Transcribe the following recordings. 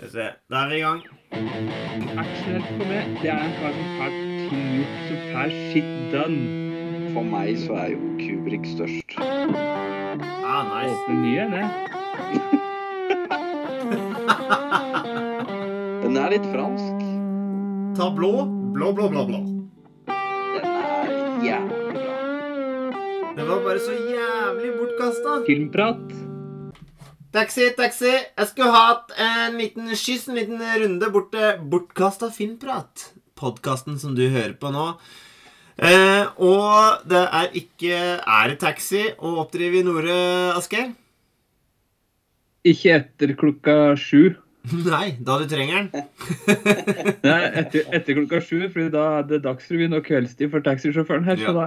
Skal vi se. Da er vi i gang. Actionhelt for meg, det er en kar som får ting gjort, som får shit done. For meg så er jo Kubrik størst. Ah, nice. Åpne nye, det. Den er litt fransk. Ta blå. Blå, blå, blå, blå. Den er jævlig bra. Den var bare så jævlig bortkasta. Filmprat. Taxi, taxi. Jeg skulle hatt en liten skyss, en liten runde bort til Bortkasta filmprat. Podkasten som du hører på nå. Eh, og det er ikke Er det taxi å oppdrive i Nore, Asgeir? Ikke etter klokka sju. Nei, da du trenger den. Nei, etter, etter klokka sju, fordi da er det Dagsrevyen og kveldstid for taxisjåføren her. Så Ja. da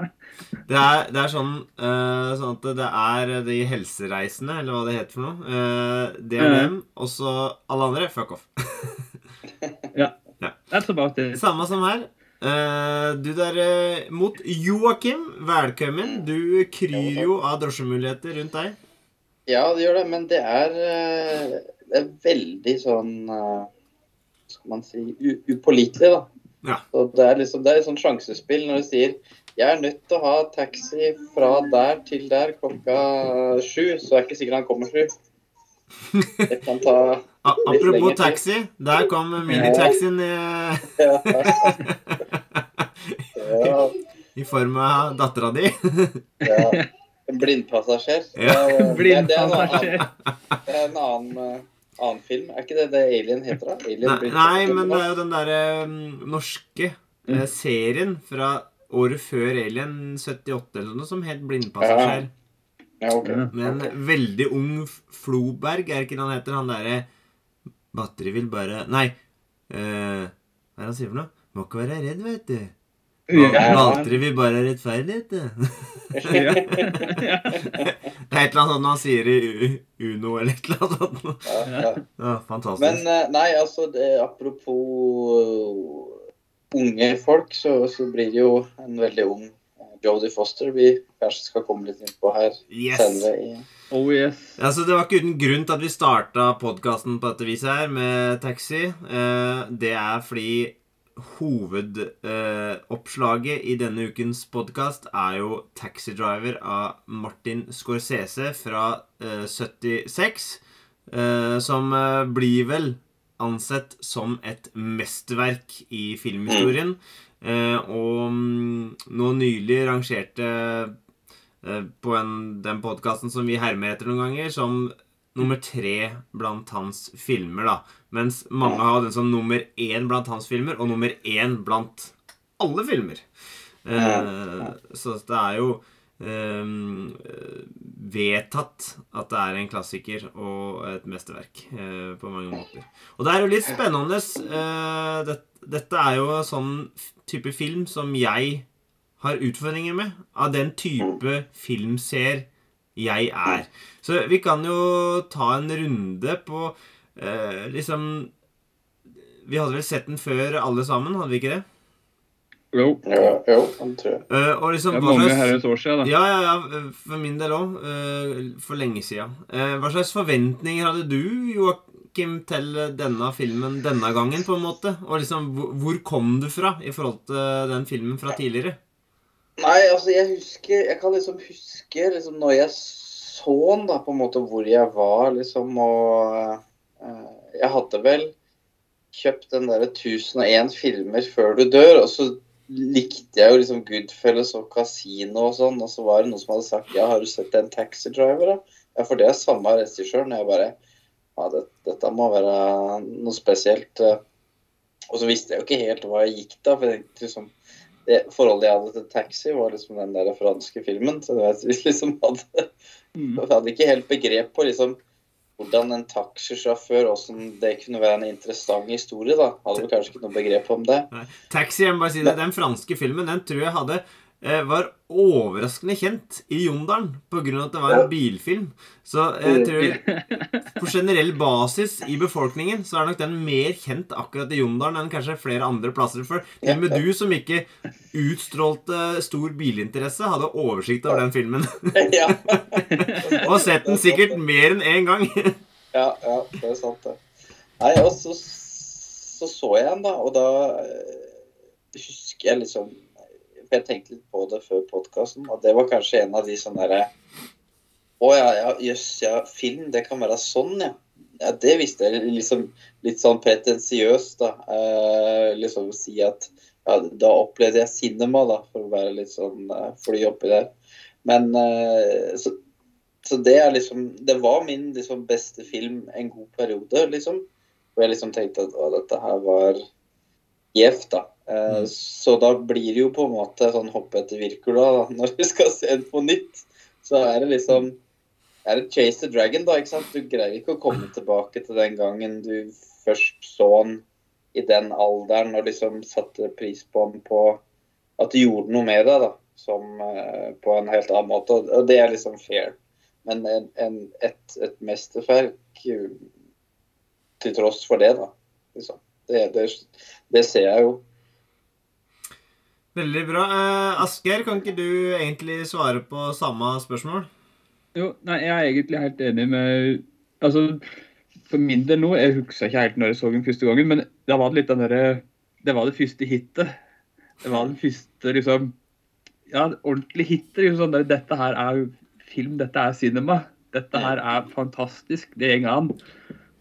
Det er, det er sånn, uh, sånn at det er de helsereisende, eller hva det heter for noe. Uh, det er Ja. dem, og så alle andre. Fuck off. That's about it. Samme som her. Uh, du der mot Joakim, velkommen. Du kryr jo av drosjemuligheter rundt deg. Ja, det gjør det, men det er, det er veldig sånn eh, skal man si upålitelig, da. Ja. Så det er liksom det er et sånt sjansespill når du sier jeg er nødt til å ha taxi fra der til der klokka sju, så er det ikke sikkert han kommer sju. Det kan ta apropos taxi. Der kom minitaxien i, ja. ja, i form av dattera di. ja. En blindpassasjer. Ja. Det er- det er- er en annen- Blindpassasjer. Det er en annen, eh, annen film. Er ikke det det Alien heter? da? Alien Nei, nei, men det er jo den derre um, norske eh, serien fra året før Alien 78 eller noe som het Blindpassasjer. Ja, ok. Med en okay. veldig ung Floberg, er ikke det han heter? Han derre Batteri vil bare Nei. Uh, hva er det han sier for noe? Må ikke være redd, vet du. Ja. Valgte vil bare ha rettferdighet, det. Ja. Det er et eller annet sånt han sier i Uno eller et eller annet sånt. Ja, ja. Ja, fantastisk. Men eh, nei, altså det, apropos eh, unge folk, så, så blir det jo en veldig ung eh, Jodie Foster vi kanskje skal komme litt inn på her yes! senere. i Oh yes. Altså, det var ikke uten grunn til at vi starta podkasten på dette viset her med taxi. Eh, det er fordi hovedoppslaget i denne ukens podkast er jo 'Taxi Driver' av Martin Scorsese fra eh, 76. eh, som eh, blir vel ansett som et mesterverk i filmhistorien. Eh, og mm, nå nylig rangerte eh, på en, den podkasten som vi hermer etter noen ganger, som nummer tre blant hans filmer, da. Mens mange har den som nummer én blant hans filmer, og nummer én blant alle filmer. Eh, så det er jo eh, vedtatt at det er en klassiker og et mesterverk eh, på mange måter. Og det er jo litt spennende. Eh, det, dette er jo sånn type film som jeg har utfordringer med. Av den type filmseer jeg er. Så vi kan jo ta en runde på eh, liksom Vi hadde vel sett den før alle sammen, hadde vi ikke det? Jo. Jo, jo, tror jeg. Eh, og liksom Det er mange herrens år siden, da. ja, ja, ja. For min del òg. For lenge siden. Uh, Hva slags forventninger hadde du, Joakim, til denne filmen denne gangen, på en måte? Og liksom, hvor- hvor kom du fra i forhold til den filmen fra tidligere? Nei, altså jeg husker Jeg kan liksom huske liksom når jeg så den, da, på en måte hvor jeg var, liksom, og uh, Jeg hadde vel kjøpt den derre 1001 filmer før du dør, og så likte jeg jo liksom Goodfellas og Casino og sånn, og så var det noen som hadde sagt Ja, har du sett en Taxi Driver, da? Ja, for det er samme regissøren. Jeg bare Ja, det, dette må være noe spesielt. eh. Og så visste jeg jo ikke helt hva jeg gikk da, for jeg tenkte liksom det forholdet jeg hadde til taxi, var liksom den der franske filmen. Så jeg liksom hadde, Mm. hadde ikke helt begrep på liksom hvordan en taxisjåfør, hvordan det kunne være en interessant historie. da. Hadde vel kanskje ikke noe begrep om det. Nei. Taxi, jeg må bare si det, den franske filmen den tror jeg hadde var overraskende kjent i Jondalen pga. at det var en bilfilm. Så jeg tror på generell basis i befolkningen så er nok den mer kjent akkurat i Jondalen enn kanskje flere andre plasser. For til og med du som ikke utstrålte stor bilinteresse, hadde oversikt over den filmen. Og sett den sikkert mer enn én gang. ja, ja, det er sant, det. Nei, og så, så så jeg den, da, og da eh, husker jeg liksom Jeg tenkte litt på det før podkasten, og det var kanskje en av de sånne derre Å ja, ja, jøss, ja, film, det kan være sånn, ja. Ja, Det visste jeg liksom litt sånn pretensiøst, da. Eh, liksom si at ja, da opplevde jeg cinema, da, for å være litt sånn eh, fly oppi der. Men eh, så, så det er liksom Det var min liksom beste film en god periode, liksom. Hvor jeg liksom tenkte at å, dette her var gjevt, da. Eh, Mm. Så da blir det jo på en måte sånn hoppe etter Wirkola, da. Når du skal se den på nytt, så er det liksom er det Chase the Dragon, da. ikke sant? Du greier ikke å komme tilbake til den gangen du først så den i den alderen og liksom satte pris på den på at du gjorde noe med det, da. Som eh, på en helt annen måte. Og- Og det er liksom fair. Men en, en, et, et mesterverk eh, til tross for det, da. Liksom. Det, det, det ser jeg jo. Veldig bra. Eh, Asgeir, kan ikke du egentlig svare på samme spørsmål? Jo, nei, jeg er egentlig helt enig med Altså, for min del nå Jeg husker ikke helt når jeg så den første gangen, men det var litt den derre Det var det første hitet. Det var den første, liksom Ja, ordentlig hitet. Liksom sånn Dette her er film, dette er cinema. Dette her er fantastisk. Det går an.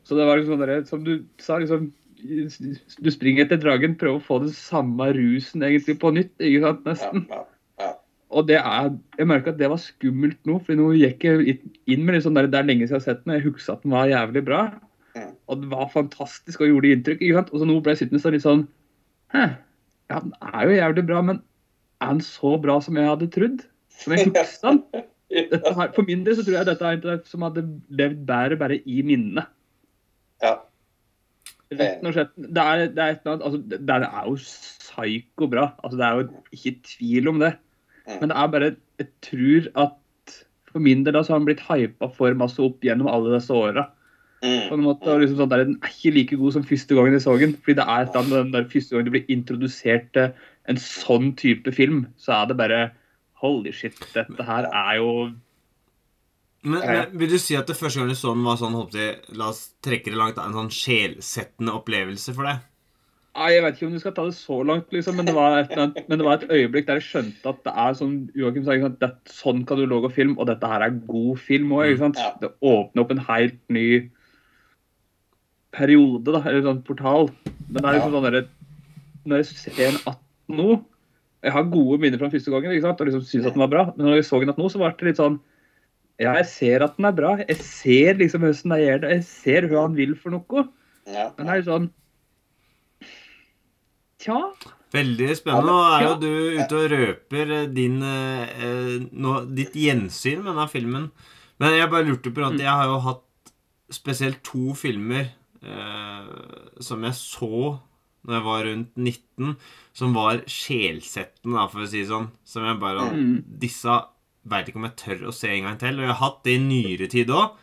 Så det var liksom sånn der, som du sa, liksom Du springer etter dragen, prøver å få den samme rusen egentlig på nytt, ikke sant? Ja, Nesten. ja. Og det er, jeg merka at det var skummelt nå, for nå gikk jeg inn med liksom der, det er lenge siden jeg har sett den, jeg husker at den var jævlig bra. Og det var fantastisk og gjorde inntrykk. ikke sant? Og så nå ble jeg sittende sånn litt sånn Hæ, ja, den er jo jævlig bra, men er den så bra som jeg hadde trodd? Som jeg husker den? Her, for min del så tror jeg dette er en som hadde levd bedre bare i minnene. ja. Rett og slett. Det er, det er et eller annet, altså, det, det er jo psyko bra. Altså, det er jo ikke tvil om det. Mm. Men det er bare Jeg tror at for min del da, så har den blitt hypa for masse opp gjennom alle disse åra. På en Mm. måte, liksom sånn Den er ikke like god som første gangen jeg så den. Fordi det er et eller annet den der første gangen du blir introdusert til en sånn type film, så er det bare Holy shit, dette her er jo Men, Ja, ja. men Vil du si at det første gang du så den, var sånn, håper jeg, la oss trekke det langt, en sånn sjelsettende opplevelse for deg? Nei, Jeg vet ikke om du skal ta det så langt, liksom, men det var et, men det var et øyeblikk der jeg skjønte at det er sånn Joakim sa, det, sånn kan du lage film, og dette her er god film òg. Ja. Det åpner opp en helt ny periode, da, eller sånn portal. Men det er liksom sånn derre Når jeg ser en 18 nå Jeg har gode minner fra den første gangen ikke sant, og liksom syns at den var bra, men når jeg så den 18 nå, så ble det litt sånn Ja, jeg ser at den er bra. Jeg ser liksom hvordan de gjør det. Jeg ser hva han vil for noe. Ja. Men det er jo sånn Tja. Veldig spennende. Nå er jo du ute og røper eh, din, eh, eh, ditt gjensyn med denne filmen. Men jeg bare lurte på at Mm. jeg har jo hatt spesielt to filmer eh, som jeg så når jeg var rundt 19, som var sjelsettende, for å si det sånn. Som jeg bare Mm. Disse veit ikke om jeg tør å se en gang til. Og jeg har hatt det i nyere tid òg,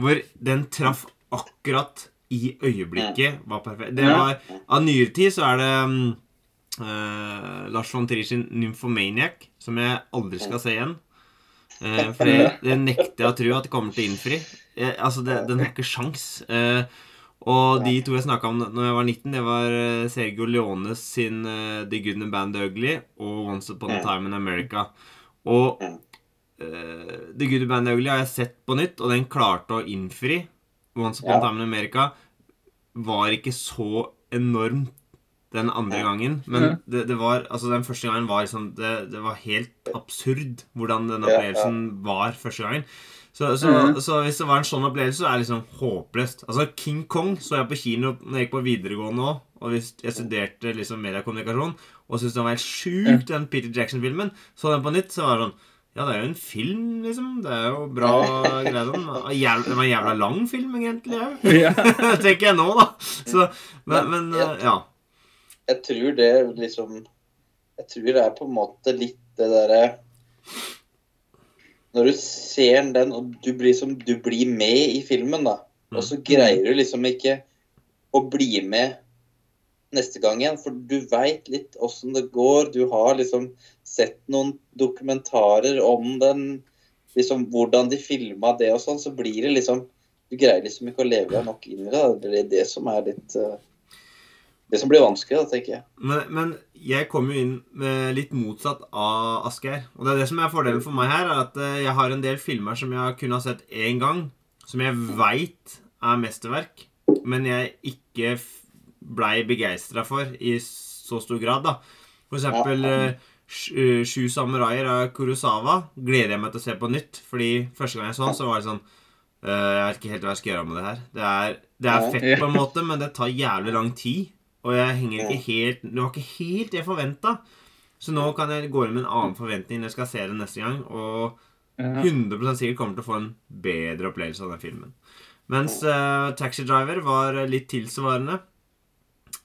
hvor den traff akkurat i øyeblikket. Var perfekt. Det var Av nyere tid så er det eh, Lars von Trier sin 'Nymphomaniac', som jeg aldri skal se igjen. Uh, for det, det nekter jeg å tro at det kommer til å innfri. Jeg, altså, det, Den har ikke sjans. Uh, og de to jeg snakka om når jeg var 19, det var eh, Sergio Leones sin uh, 'The Good and Band Ugly' og 'Once Upon a. Time in America'. Og Mm. uh, 'The Good Band Ugly' har jeg sett på nytt, og den klarte å innfri. 'Once Upon Ja. Time in America' var ikke så enormt den andre Ja. gangen. Men Ja. det, det var Altså, den første gangen var liksom Det, det var helt absurd hvordan den Ja, ja. var første gangen. Så, så, Mhm. så hvis det var en sånn opplevelse, så er det liksom håpløst. Altså, King Kong så jeg på kino når jeg gikk på videregående òg, og hvis jeg studerte liksom mediekommunikasjon, og syntes den var helt sjuk, den Peter Jackson-filmen. Så den på nytt, så var det sånn Ja, det er jo en film, liksom. Det er jo bra greier. Den var en jævla lang film, egentlig. Ja. Tenker jeg nå, da. Så, men, men Ja. eh, ja. Jeg tror det liksom Jeg tror det er på en måte litt det derre Når du ser den, og du blir, som, du blir med i filmen, da, og så greier du liksom ikke å bli med neste gang igjen, for du veit litt åssen det går. Du har liksom sett noen dokumentarer om den, liksom hvordan de filma det og sånn, så blir det liksom du greier liksom ikke å leve deg nok inn i det. Det er det som er litt eh, Det som blir vanskelig, da, tenker jeg. Men, men jeg kom jo inn litt motsatt av Asgeir. Og det er det som er fordelen for meg her, er at eh, jeg har en del filmer som jeg kunne ha sett én gang, som jeg veit er mesterverk, men jeg ikke blei begeistra for i så stor grad, da. For eksempel eh, Sj- eh, Sju samuraier av Kurosawa gleder jeg meg til å se på nytt. Fordi første gang jeg så den, så var det sånn eh, Jeg vet ikke helt hva jeg skal gjøre med det her. Det er, det er fett på en måte, men det tar jævlig lang tid. Og jeg henger ikke helt Det var ikke helt det jeg forventa. Så nå kan jeg gå inn med en annen forventning når jeg skal se det neste gang. Og Ja. 100 sikkert kommer til å få en bedre opplevelse av den filmen. Mens uh, Taxi Driver var litt tilsvarende.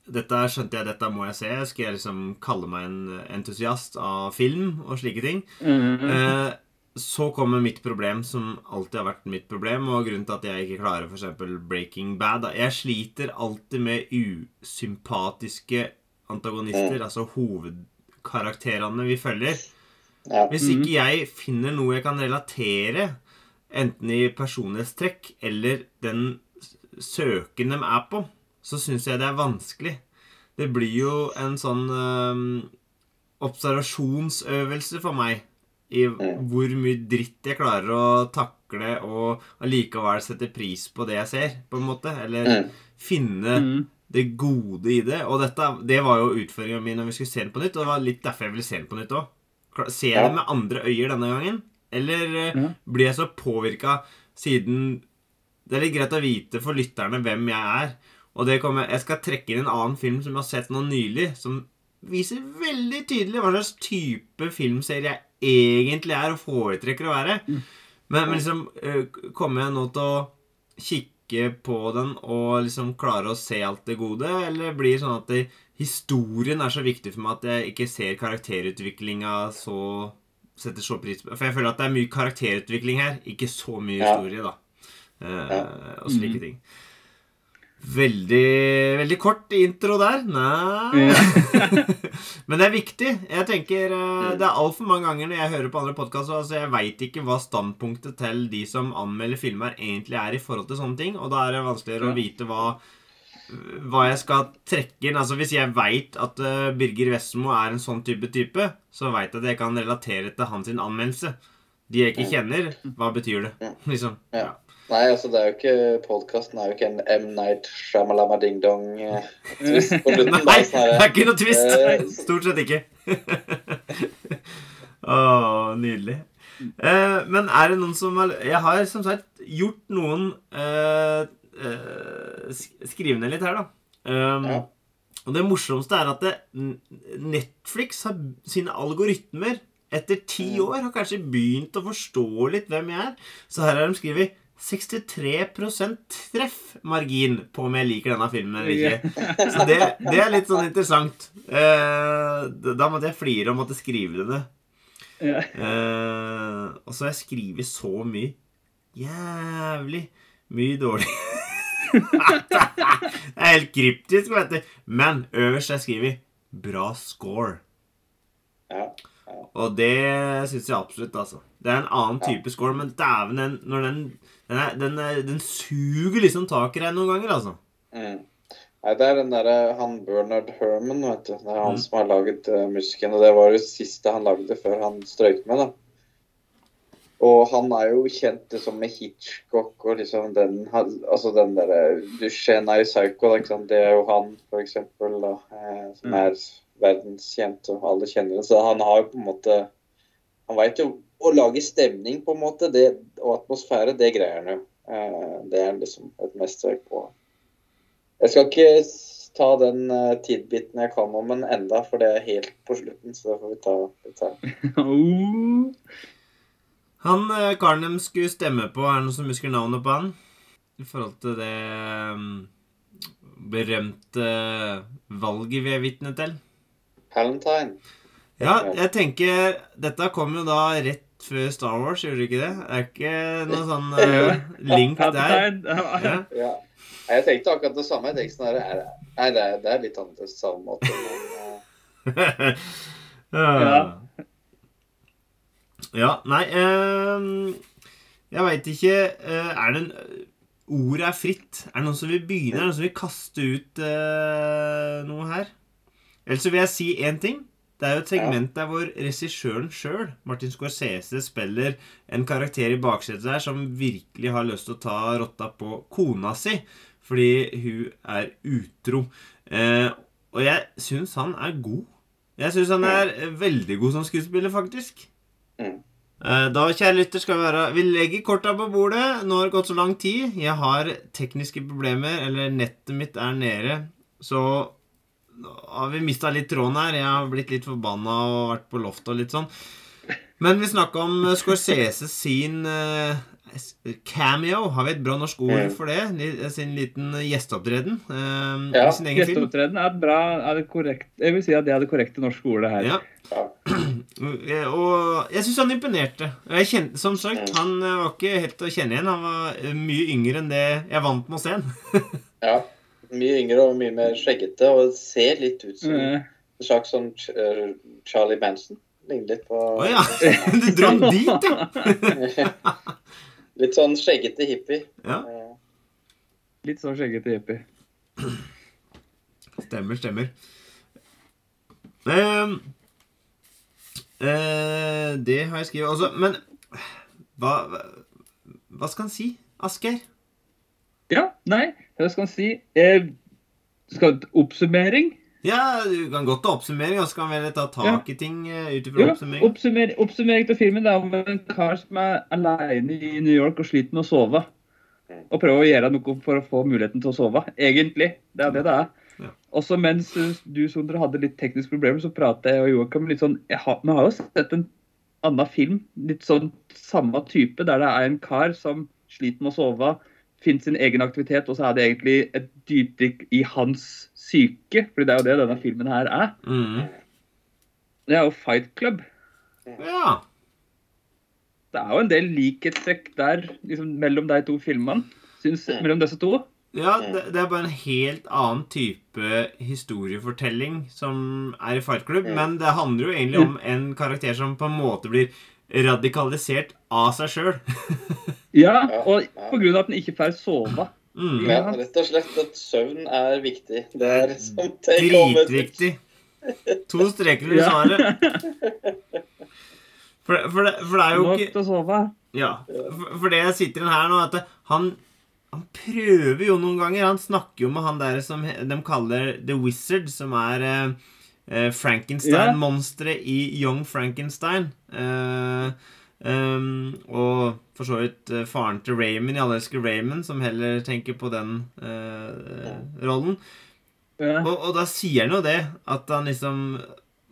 Dette skjønte jeg, dette må jeg se. Skal jeg liksom kalle meg en entusiast av film og slike ting? Mhm. Eh, så kommer mitt problem, som alltid har vært mitt problem, og grunnen til at jeg ikke klarer f.eks. Breaking Bad. Da. Jeg sliter alltid med usympatiske antagonister, altså hovedkarakterene vi følger. Ja. Hvis ikke jeg finner noe jeg kan relatere, enten i personlighetstrekk eller den søken de er på, så syns jeg det er vanskelig. Det blir jo en sånn øh, observasjonsøvelse for meg i hvor mye dritt jeg klarer å takle og allikevel sette pris på det jeg ser, på en måte. Eller finne mm. det gode i det. Og dette, det var jo utføringa mi når vi skulle se den på nytt, og det var litt derfor jeg ville se den på nytt òg. Ser jeg Ja. det med andre øyer denne gangen? Eller mm. Blir jeg så påvirka siden Det er litt greit å vite for lytterne hvem jeg er. Og det kommer, Jeg skal trekke inn en annen film som jeg har sett nå nylig, som viser veldig tydelig hva slags type filmserie jeg egentlig er og foretrekker å være. Men, men liksom eh, Kommer jeg nå til å kikke på den og liksom klare å se alt det gode, eller blir det sånn at det, historien er så viktig for meg at jeg ikke ser karakterutviklinga så Setter så pris på For jeg føler at det er mye karakterutvikling her, ikke så mye historie, da. Uh, Og slike ting. Veldig, veldig kort intro der. Nei Men det er viktig. Jeg tenker eh, Det er altfor mange ganger når jeg hører på andre podkaster altså Jeg veit ikke hva standpunktet til de som anmelder filmer, egentlig er i forhold til sånne ting. Og da er det vanskeligere å vite hva hva jeg skal trekke inn. Altså Hvis jeg veit at eh, Birger Vestmo er en sånn type type, så veit jeg at jeg kan relatere til hans anmeldelse. De jeg ikke kjenner, hva betyr det? Liksom. Ja. Nei, altså det er jo ikke Podkasten er jo ikke en M. Night Shyamalama Ding Dong eh, på slutten. Nei, det sånn er ikke noe twist! Uh, Stort sett ikke. Å, nydelig. Eh, men er det noen som har Jeg har som sagt gjort noen eh, eh, sk- Skrive ned litt her, da. Um, Ja. Og det morsomste er at det, Netflix har sine algoritmer etter ti Mm. år har kanskje begynt å forstå litt hvem jeg er. Så her har de skrevet 63% treffmargin på om jeg liker denne filmen eller ikke. Så det, det er litt sånn interessant. Uh, da måtte jeg flire og måtte skrive det. Eh, og så har jeg skrevet så mye jævlig mye dårlig. det er helt kryptisk, vet du. Men øverst har jeg skrevet 'bra score'. Og det syns jeg absolutt, altså. Det er en annen type score, men dæven, den, den den, er, den, er, den suger liksom tak i deg noen ganger, altså. Mm. Nei, det er den derre han Bernard Herman, vet du. Det er han Mm. som har laget uh, musikken. Og det var det siste han lagde før han strøyk med, da. Og han er jo kjent liksom med Hitchcock og liksom den Altså den derre Duchenne i Psycho, sant. Det er jo han, for eksempel, da. Eh, som Mm. Er verdenskjent, og alle kjenner det. Så han har jo på en måte Han veit jo å lage stemning, på en måte, det, og atmosfære, det greier han jo. Eh, det er liksom et mesterverk på. Jeg skal ikke ta den uh, tidbiten jeg kan om den enda, for det er helt på slutten. Så det får vi ta litt her. Han eh, karen de skulle stemme på, er det noen som husker navnet på han? I forhold til det mm, berømte valget vi er vitne til. Palantine. Ja, jeg tenker Dette kom jo da rett før Star Wars, gjorde det ikke det? Det er ikke noe sånn uh, link der? Ja. Ja. Jeg tenkte akkurat det samme. Jeg tenkte sånn her, er Nei, det er, det er litt annerledes på samme måte. Men, eh, ja. ja, nei ehm, Jeg veit ikke eh, Er det en ordet er fritt. Er det noen som vil begynne? Er det noen som vil kaste ut noe her? Eller så vil jeg si én ting. Det er jo et segment der hvor regissøren sjøl, Martin Scorsese, spiller en karakter i baksetet der som virkelig har lyst til å ta rotta på kona si fordi hun er utro. Eh, og jeg syns han er god. Jeg syns han er veldig god som skuespiller, faktisk. Mm. Eh, Da, kjære lytter, skal vi være Vi legger korta på bordet. Nå har det gått så lang tid. Jeg har tekniske problemer, eller nettet mitt er nede. Så har vi mista litt tråden her. Jeg har blitt litt forbanna og vært på loftet og litt sånn. Men vi snakka om eh, Scorsese sin eh, cameo. Har vi et bra norsk ord for det? Sin liten gjesteopptreden eh, Ja. Gjesteopptreden er bra. Er det korrekt? Jeg vil si at det er det korrekte norske ordet her. Ja. Eh, Og jeg syns han imponerte. Jeg kjente, som sagt, han eh, var ikke helt å kjenne igjen. Han var eh, mye yngre enn det jeg vant med å se ham. ja. Mye yngre og mye mer skjeggete, og ser litt ut som mm. en slags sånn eh, Charlie Manson. Ligner litt på Å ja! Du dro dit, ja! Litt sånn skjeggete hippie. ja. Eh, Litt sånn skjeggete hippie. Stemmer, stemmer. Um, uh, det har jeg skrevet også. Men hva, hva- skal han si? Asker? Ja, nei, hva skal man si? Eh, skal Oppsummering? Ja, du kan godt ta oppsummering, og så kan vi ta tak i ting eh, ut ifra Ja, oppsummering. oppsummer, oppsummering til filmen er om en kar som er aleine i New York og sliter med å sove. Og prøver å gjøre noe for å få muligheten til å sove. Egentlig. Det er det det er. Ja. Også mens du Sondre, hadde litt tekniske problemer, så prater jeg og Joakim litt sånn jeg har, Vi har jo sett en annen film, litt sånn samme type, der det er en kar som sliter med å sove, finner sin egen aktivitet, og så er det egentlig et dypdykk i hans syke. For det er jo det denne filmen her er. Mm. Det er jo Fight Club. Ja. Det er jo en del likhetstrekk der liksom, mellom de to filmene. Syns, mellom disse to. Ja, det, det er bare en helt annen type historiefortelling som er i Fight Club. Men det handler jo egentlig om en karakter som på en måte blir radikalisert av seg sjøl. Ja, og ja. på grunn av at den ikke får sove. Mm. Ja, rett og slett at søvn er viktig. Det er som message. Dritviktig. To streker under svaret. For, for, det, for det er jo Nok ikke til å sove. Ja. For, for det jeg sitter igjen her nå, er at han, han prøver jo noen ganger. Han snakker jo med han der som de kaller The Wizard, som er eh, eh, Frankenstein-monsteret i Young Frankenstein. Eh, um, og for så vidt eh, faren til Raymond i elsker Raymond, som heller tenker på den eh, rollen. Ja. Og, og da sier han jo det, at han liksom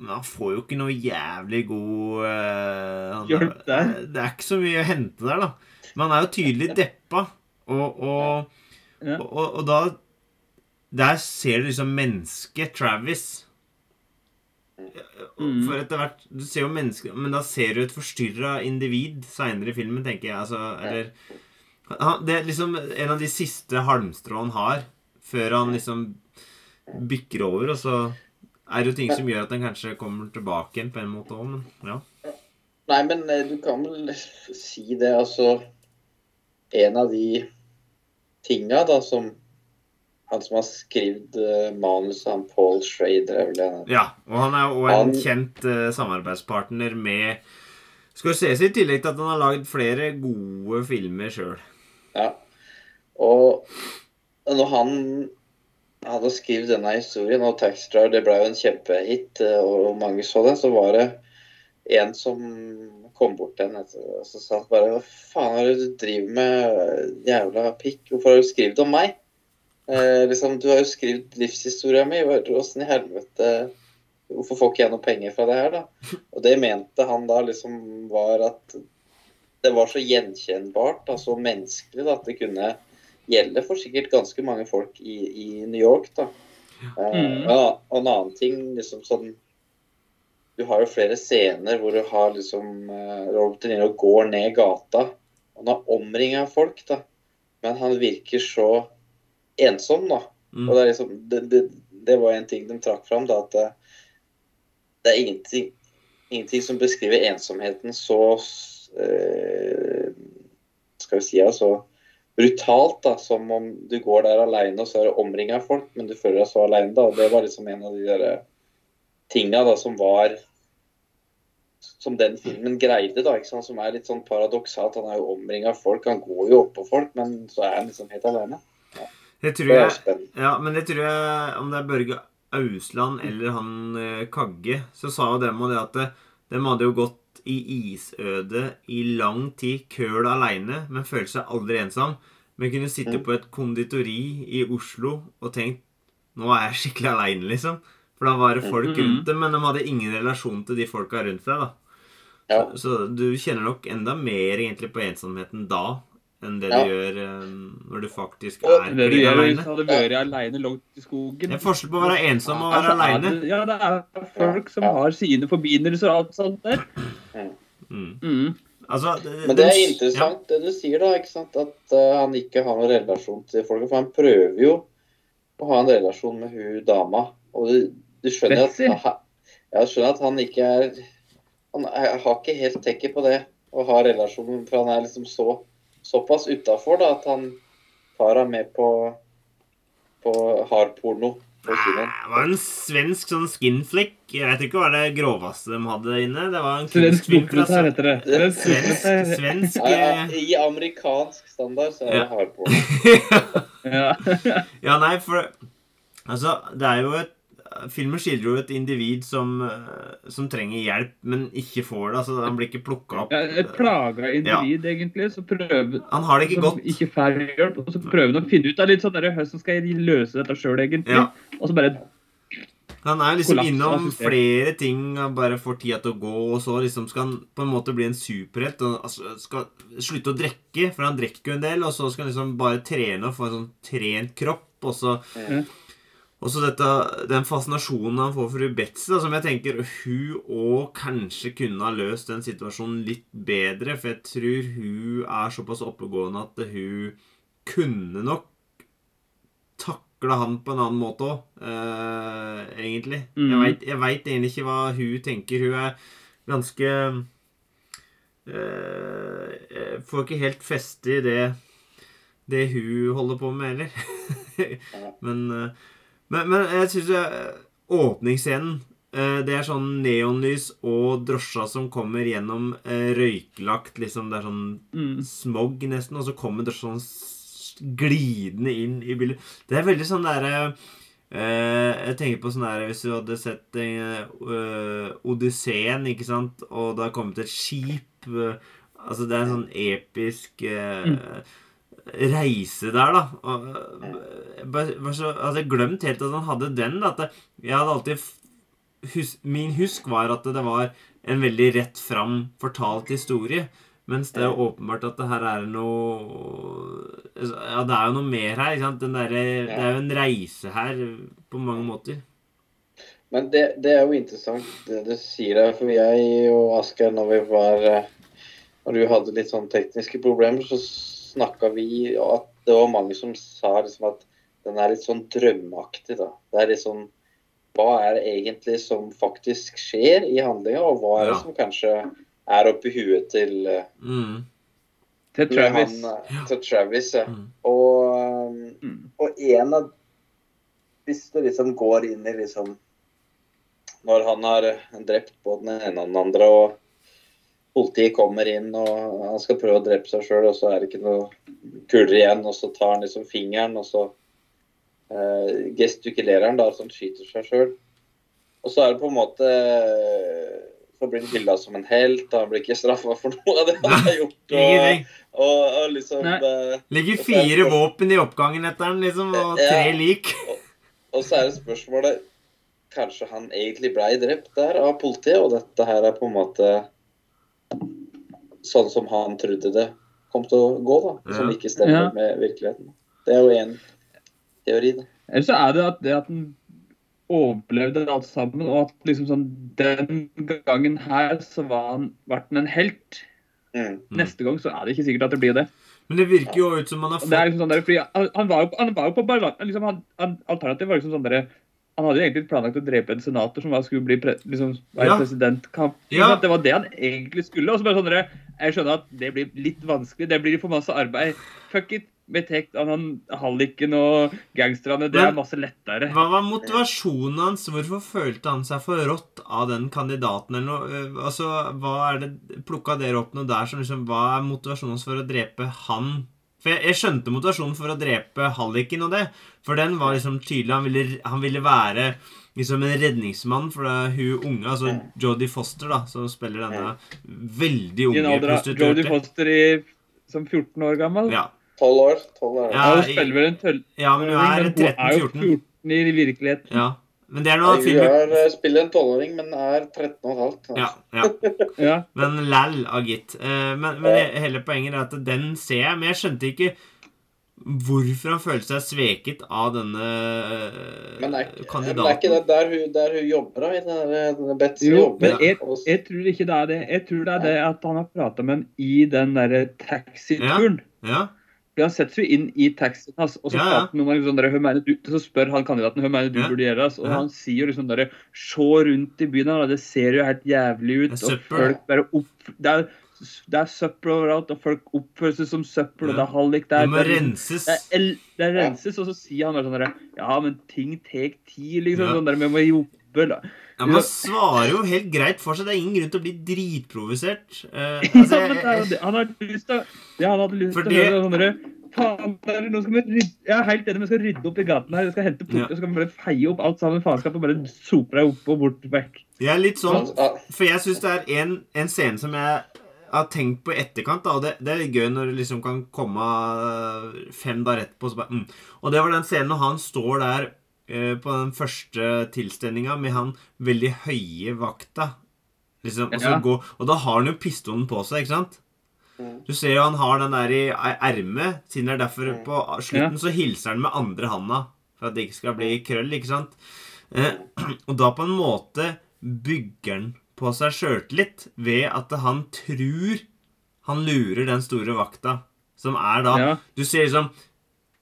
Han får jo ikke noe jævlig god eh, han, Hjelp der. Det er ikke så mye å hente der, da. Men han er jo tydelig deppa, og, og, og, og da Der ser du liksom mennesket Travis. Mm. For etter hvert Du ser jo mennesker Men da ser du et forstyrra individ seinere i filmen, tenker jeg. Altså, eller Det er liksom en av de siste halmstråene han har, før han liksom bykker over, og så er det jo ting som gjør at den kanskje kommer tilbake igjen på en måte òg, men ja. Nei, men eh, du kan vel si det, altså En av de tinga da som Han som har skrevet uh, manuset, han Paul Schrader, er det ja. Og han er jo en kjent eh, samarbeidspartner med Skal vi se, i tillegg til at han har lagd flere gode filmer sjøl. Ja. Og når han hadde skrevet denne historien, og Taxi Driver det ble jo en kjempehit, eh, og mange så den, så var det en som kom bort til henne og så sa han bare Hva faen er det du driver med, jævla pikk? Hvorfor har du skrevet om meg? Eh, liksom, Du har jo skrevet livshistoria mi. Åssen i helvete Hvorfor får ikke jeg noe penger fra det her, da? Og det mente han da liksom var at det var så gjenkjennbart, da, så menneskelig, da, at det kunne gjelde for sikkert ganske mange folk i, i New York. da. Eh, Mm. ja, og en annen ting liksom sånn Du har jo flere scener hvor du har liksom eh, Robert De Niro går ned gata. Han er omringa av folk, da. Men han virker så ensom, da. Mm. Og det, er liksom, det, det, det var en ting de trakk fram, da, at det, det er ingenting, ingenting som beskriver ensomheten så eh, Skal vi si altså brutalt, da, som om du går der alene og så er du omringa av folk, men du føler deg så alene. da, og Det var liksom en av de der tinga da, som var Som den filmen greide, da, som er litt sånn paradoksalt. Han er jo omringa av folk, han går jo oppå folk, men så er han liksom helt alene. Det tror jeg. Ja, men det tror jeg Om det er Børge Ausland eller han eh, Kagge, så sa jo dem det at eh, de hadde jo gått i isødet i lang tid, køl aleine, men følte seg aldri ensom. Men kunne sitte Mm. på et konditori i Oslo og tenkt Nå er jeg skikkelig aleine, liksom. For da var det folk Mhm. rundt dem, men de hadde ingen relasjon til de folka rundt seg. da. Ja. Så, så du kjenner nok enda mer egentlig på ensomheten da enn det Ja. du gjør um, når du faktisk er Det du gjør hvis du hadde vært aleine langt i skogen. Det er forskjell på å være ensom og å være Altså, aleine. Ja, det er folk som har sine forbindelser og alt sånt der. Mm. Mm. Altså, det, Men det er interessant interessant det du sier, da. ikke sant? At uh, han ikke har noen relasjon til folk. For han prøver jo å ha en relasjon med hun dama. Og du, du skjønner, at, ja, skjønner at han ikke er Han er, har ikke helt tekket på det å ha relasjon, for han er liksom så såpass utafor at han tar henne med på, på hardporno på. Det var en svensk sånn skinflick. Jeg vet ikke hva det groveste de hadde inne. Det var en Svensk dokumentar heter det. det Svensk, svensk Ja, ja, eh, I amerikansk standard så er det Ja. hardporno. Ja. Ja, nei, for Altså, det er jo et Filmen skildrer jo et individ som, eh, som trenger hjelp, men ikke får det. altså Han blir ikke plukka opp. Ja, Et plaga individ, egentlig, så prøver Han har det ikke godt. ikke hjelp, og så prøver han å finne ut av litt sånn der, hvordan skal jeg løse dette sjøl, egentlig. Ja. Og så bare Han er liksom Kollaps innom flere ting og bare får tida til å gå, og så liksom skal han på en måte bli en superhelt og altså, skal slutte å drikke, for han drikker jo en del, og så skal han liksom bare trene og få en sånn trent kropp, og så Ja. Og så den fascinasjonen han får for hun Betzy, som jeg tenker hun òg kanskje kunne ha løst den situasjonen litt bedre. For jeg tror hun er såpass oppegående at hun kunne nok takla han på en annen måte òg, egentlig. Jeg Mhm. vet- Jeg veit egentlig ikke hva hun tenker. Hun er ganske eh, jeg Får ikke helt feste i det det hun holder på med heller. men, eh, men, men jeg syns åpningsscenen eh, Det er sånn neonlys og drosja som kommer gjennom eh, røyklagt liksom, Det er sånn mm. smog nesten, og så kommer drosja sånn glidende inn i bildet. Det er veldig sånn derre eh, Jeg tenker på sånn der Hvis du hadde sett eh, Odysseen, ikke sant, og det har kommet et skip eh, Altså, det er en sånn episk eh, reise der, da. Og, eh, bare, så, jeg hadde glemt helt at han hadde den. Da, at jeg hadde alltid hus, Min husk var at det var en veldig rett fram fortalt historie. Mens det er åpenbart at det her er noe Ja, det er jo noe mer her. ikke sant? Den derre- Det er jo en reise her på mange måter. Men det, det er jo interessant det du sier der, for jeg og Asgeir, når vi var eh, Når du hadde litt sånn tekniske problemer, så snakka vi og at det var mange som sa liksom at den er litt sånn drømmeaktig, da. Det er litt sånn Hva er det egentlig som faktisk skjer i handlinga, og hva er det Ja. som kanskje er oppi huet til, eh, Mm. Til Travis. Han, eh, til Travis, ja. Mm. Og, Mm. og en av Hvis du liksom går inn i liksom Når han har eh, drept både den ene og den andre, og politiet kommer inn og han skal prøve å drepe seg sjøl, og så er det ikke noe kuler igjen, og så tar han liksom fingeren, og så eh, gestikulerer han da, så han skyter seg sjøl. Og så er det på en måte Så blir han hylla som en helt, og han blir ikke straffa for noe av det han har gjort. Og, og, og liksom eh, Ligger Og er fire våpen i oppgangen etter han, liksom, og Ja. tre lik. Og så er det spørsmålet Kanskje han egentlig ble drept der av politiet, og dette her er på en måte sånn som han trodde det kom til å gå, da. Som ikke stemmer Ja. med virkeligheten. Det er jo én teori, da. Eller så er det at, det at den overlevde alt sammen, og at liksom sånn Den gangen her så var han, ble han en helt. Mm. Neste gang så er det ikke sikkert at det blir det. Men det virker jo ut som han har er fått liksom sånn der, han, han, var jo, på- han var jo på balanse liksom, han, Alternativet var liksom sånn der, Han hadde jo egentlig planlagt å drepe en senator som skulle bli pre, liksom, Ja. presidentkamp. Ja. Det var det han egentlig skulle. Og så bare sånn Jeg skjønner at det blir litt vanskelig. Det blir for masse arbeid. Fuck it. Betekt av han, halliken og gangsterne. Det Men- er masse lettere. Hva var motivasjonen hans? Hvorfor følte han seg for rått av den kandidaten? eller noe? Eh, Altså, hva er det Plukka dere opp noe der som liksom Hva er motivasjonen hans for å drepe han? For jeg, jeg skjønte motivasjonen for å drepe halliken og det. For den var liksom tydelig. Han ville, han ville være liksom en redningsmann for det er hun unge, altså Jodie Foster, da, som spiller denne veldig unge alder av Jodie. Foster i, som 14 år gammel. Ja. Tolv år. 12 år. Ja, Ja, hun spiller vel en tøll... ja, men hun er 13-14. hun er jo 14 i virkeligheten. Ja. Men det er noe Hun filmer er, eh, spiller en tolvåring, men er 13 og halvt. ja, ja. Ja. Men læll Agit. gitt. Eh, Men, men he- hele poenget er at den ser jeg, men jeg skjønte ikke hvorfor han følte seg sveket av denne eh, Men er, kandidaten. men er ikke det der hun, der hun jobber, da? I denne, Betzy Jo, jobber? men jeg, jeg tror ikke det er det. Jeg tror det er det at han har prata med henne i den derre taxituren. Ja, For Han setter seg inn i taxien hans, og så, Ja, ja. Noen, han liksom, der, «Hva mener du, så spør han kandidaten hva mener du Ja. burde gjøre. Altså, og Ja. han sier jo liksom der, Se rundt i byen, da, det ser jo helt jævlig ut. Det er Og folk bare opp, det, er, det er søppel overalt, og folk oppfører seg som søppel, og det er hallik det der. det må renses. det, er, det renses, og så sier han bare sånn derre Ja, men ting tar tid, liksom. Ja. Sånn der, vi må jobbe. da. Ja, men han svarer jo helt greit for seg. Det er ingen grunn til å bli dritprovosert. Uh, Ja, altså, det er jeg. Han hadde lyst til å ja, høre sånn derre Faen, nå skal vi rydde Jeg er helt enig, vi skal rydde opp i gaten her. Vi skal hente Ja. port, så skal vi bare feie opp alt sammen faenskap og bare sope deg opp og bort vekk. jeg er litt sånn For jeg syns det er en, en scene som jeg har tenkt på i etterkant, da, og det, det er litt gøy når det liksom kan komme fem dager etterpå. Så bare, mm. Og det var den scenen når han står der på den første tilstelninga med han veldig høye vakta. Liksom, og, så Ja. gå, og da har han jo pistolen på seg, ikke sant? Mm. Du ser jo han har den der i er- ermet, siden det er derfor Mm. på slutten så hilser han med andre handa. For at det ikke skal bli krøll, ikke sant? Eh, og da på en måte bygger han på seg sjøltillit ved at han tror han lurer den store vakta, som er da Ja. Du ser liksom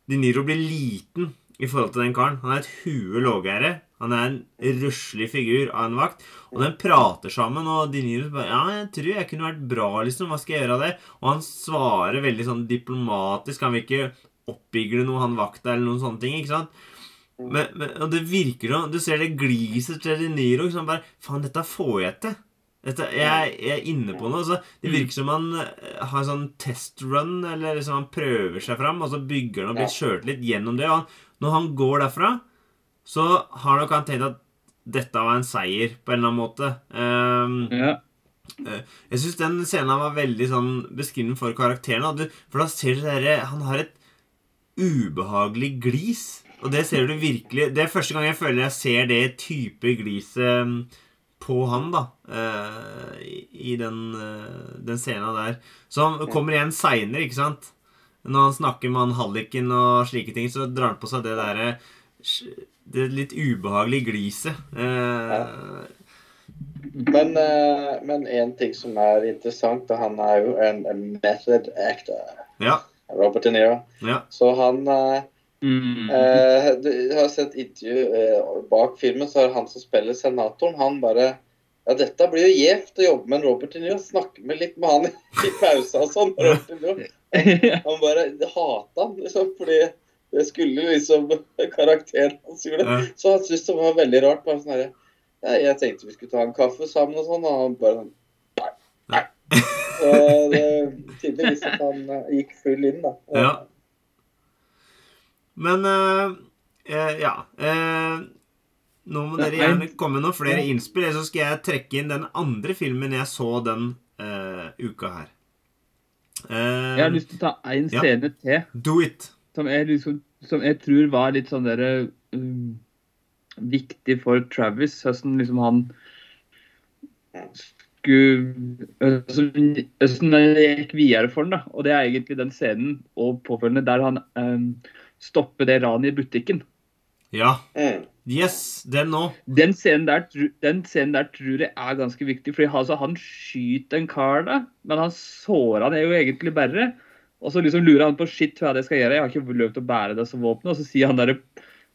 De Niro blir liten i forhold til den karen. Han er et hue lågere. Han er en røslig figur av en vakt. Og den prater sammen, og De Niro bare Ja, jeg tror jeg kunne vært bra, liksom. Hva skal jeg gjøre av det? Og han svarer veldig sånn diplomatisk. Han vil ikke oppbigle noe, han vakta, eller noen sånne ting. ikke sant? Men, men, og det virker jo Du ser det gliset til De Niro. Sant? Bare Faen, dette får jeg til. Dette, jeg, jeg er inne på noe. Så det virker som han eh, har sånn testrun, eller liksom han prøver seg fram, og så bygger han og blir kjørt litt gjennom det. Og han, når han går derfra, så har nok han tenkt at dette var en seier, på en eller annen måte. Um, Ja. jeg syns den scenen var veldig sånn beskrivende for karakteren. For da ser du dere, Han har et ubehagelig glis. Og det ser du virkelig Det er første gang jeg føler jeg ser det type gliset mm, på han, da. eh, i- den, uh, den scenen der. Så han kommer igjen seinere, ikke sant? Når han snakker med han halliken og slike ting, så drar han på seg det derre Det litt ubehagelige gliset. Eh, Men, eh, men en ting som er interessant, og han er jo en, en method actor. ja. Robert De Niro. Ja. Så han eh, Mm. eh, du, har sett intervju eh, bak filmen, så er han som spiller senatoren, han bare Ja, dette blir jo gjevt å jobbe med en Robert De Niro. Snakke med litt med han i pausa og sånn. Robert De Niro. Han bare hata han, liksom, fordi det skulle liksom karakteren hans. Ja. Så han syntes det var veldig rart. bare sånn ja, Jeg tenkte vi skulle ta en kaffe sammen og sånn, og han bare sånn Nei. nei. Så det tydeligvis at han eh, gikk full inn, da. Ja. Men uh, eh, ja eh, Nå må dere gjerne komme med noen flere innspill, eller så skal jeg trekke inn den andre filmen jeg så den uh, uka her. Uh, Jeg har lyst til å ta én Ja. scene til Do it. som jeg, liksom, som jeg tror var litt sånn derre um, Viktig for Travis. Hvordan liksom han skulle Hvordan det gikk videre for han da. Og det er egentlig den scenen og påfølgende der han um, stopper det ranet i butikken. Ja. Mm. Yes, den nå. Den den scenen der tror jeg er ganske viktig. fordi altså, Han skyter en kar, da, men han sårer han er jo egentlig bare. Og så liksom lurer han på shit, hva det skal gjøre. Jeg har ikke løpt å bære det som våpen. Og så sier han der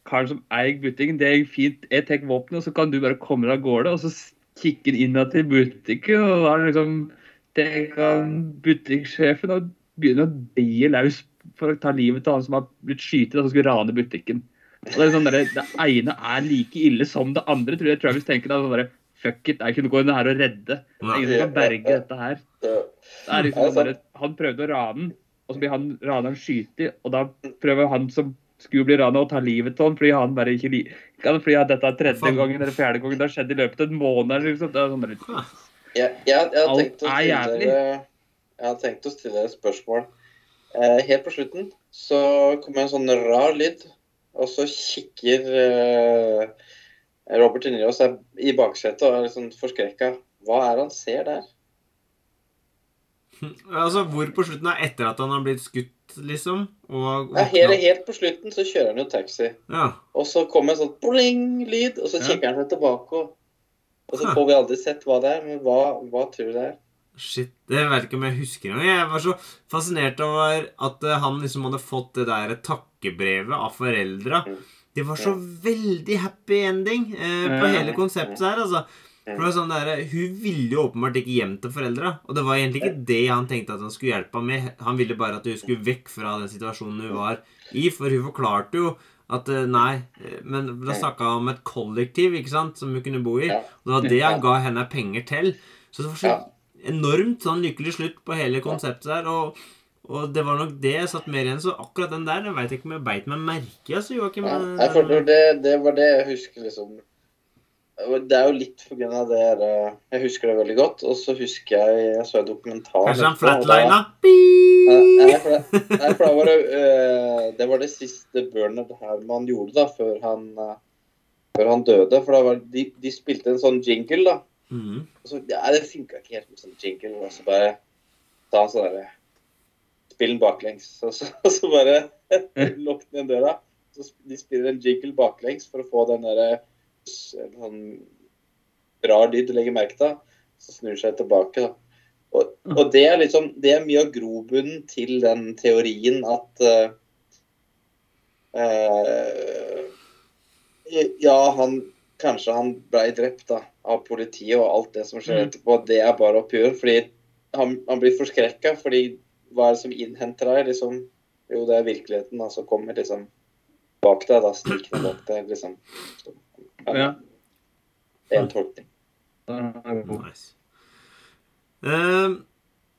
karen som eier butikken, det er fint, jeg tar våpenet, og så kan du bare komme deg av gårde. Og så kikker han innad til butikken, og da er det liksom det kan butikksjefen og begynner å deie løs for å ta livet av han som har blitt skutt og skulle rane butikken. Og Det er sånn der, det ene er like ille som det andre, tror jeg Travis tenker. da, sånn der, Fuck it, jeg kunne gå inn her og redde. Ingen som kan berge dette her. Det er liksom sånn bare, han prøvde å rane den, og så blir han raneren skutt, og da prøver han som skulle bli rana, å ta livet av han fordi han bare ikke liker Fordi dette er tredje gangen eller fjerde gangen. Det har skjedd i løpet av en måned. Liksom. Det er sånn der, Ah, Jeg, jeg, jeg, har Alt tenkt å er stille jævlig. dere, jeg har tenkt å stille dere et spørsmål. Eh, helt på slutten så kommer en sånn rar lyd, og så kikker eh, Robert De Niro seg i baksetet og er litt sånn forskrekka. Hva er det han ser der? Altså, hvor på slutten er etter at han har blitt skutt, liksom? Og Ja, helt, helt på slutten så kjører han jo taxi, Ja. og så kommer en sånn bling-lyd, og så Ja. kikker han seg tilbake, og, og så får vi aldri sett hva det er. Men hva, hva tror du det er? Shit, det vet ikke om jeg husker engang. Jeg var så fascinert over at eh, han liksom hadde fått det der takkebrevet av foreldra. Mm. Det var så veldig happy ending eh, på hele konseptet her, altså. For det var sånn der, Hun ville jo åpenbart ikke hjem til foreldra. Og det var egentlig ikke det han tenkte at han skulle hjelpe ham med. Han ville bare at hun skulle vekk fra den situasjonen hun var i. For hun forklarte jo at eh, nei, eh, men da snakka han om et kollektiv ikke sant, som hun kunne bo i. Og det var det han ga henne penger til. Så det var så enormt sånn lykkelig slutt på hele konseptet der. Og, og det var nok det jeg satt mer igjen. Så akkurat den der, jeg veit ikke om jeg beit meg merke i. Altså, Joakim. Ja, jeg føler det, det var det jeg husker liksom Det er jo litt på grunn av det her, Jeg husker det veldig godt. Og så husker jeg jeg så en dokumentar Kanskje han flatlina? Nei, for det, da var det øh, Det var det siste Bernard Herman gjorde da, før han, øh, før han døde. For da var, de, de spilte en sånn jingle, da. Mm. Og så, ja, det funka ikke helt med sånn jingle. Og så bare sa han sånn derre Spill den baklengs. Og så, så bare lukk den døra. Så de spiller en jingle baklengs for å få den derre en sånn rar lyd du legger merke til. Så snur seg tilbake, da. Og, og det er liksom Det er mye av grobunnen til den teorien at uh, uh, Ja, han Kanskje han ble drept da, av politiet, og alt det som skjer Mm. etterpå, det er bare oppgjør. Fordi han, han blir forskrekka, fordi hva er det som innhenter deg? Liksom, jo, det er virkeligheten da, som kommer liksom bak deg, da, snikende bak deg. liksom. Så, ja. Det er en tolkning. Nice. Uh,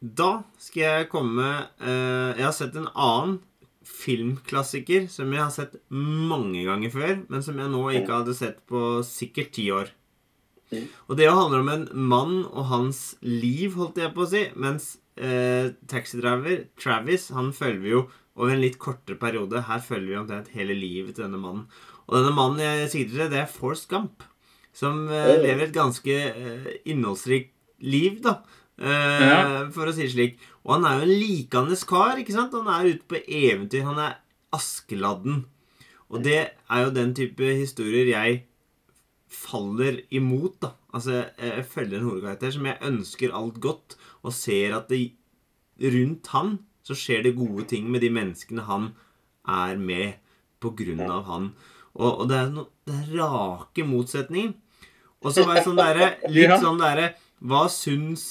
da skal jeg komme uh, Jeg har sett en annen filmklassiker som jeg har sett mange ganger før, men som jeg nå ikke hadde sett på sikkert ti år. Mm. Og det handler om en mann og hans liv, holdt jeg på å si. Mens eh, taxidriver Travis han følger vi jo over en litt kortere periode. Her følger vi omtrent hele livet til denne mannen. Og denne mannen jeg sier til, det er Forrest Gump. Som eh, lever et ganske eh, innholdsrikt liv, da. Eh, Ja. For å si det slik. Og han er jo en likandes kar. ikke sant? Han er ute på eventyr. Han er Askeladden. Og det er jo den type historier jeg faller imot, da. Altså, jeg, jeg følger en hovedkarakter som jeg ønsker alt godt, og ser at det rundt han så skjer det gode ting med de menneskene han er med på grunn av han. Og, og det er no, det er rake motsetninger. Og så var jeg sånn derre Litt sånn derre Hva syns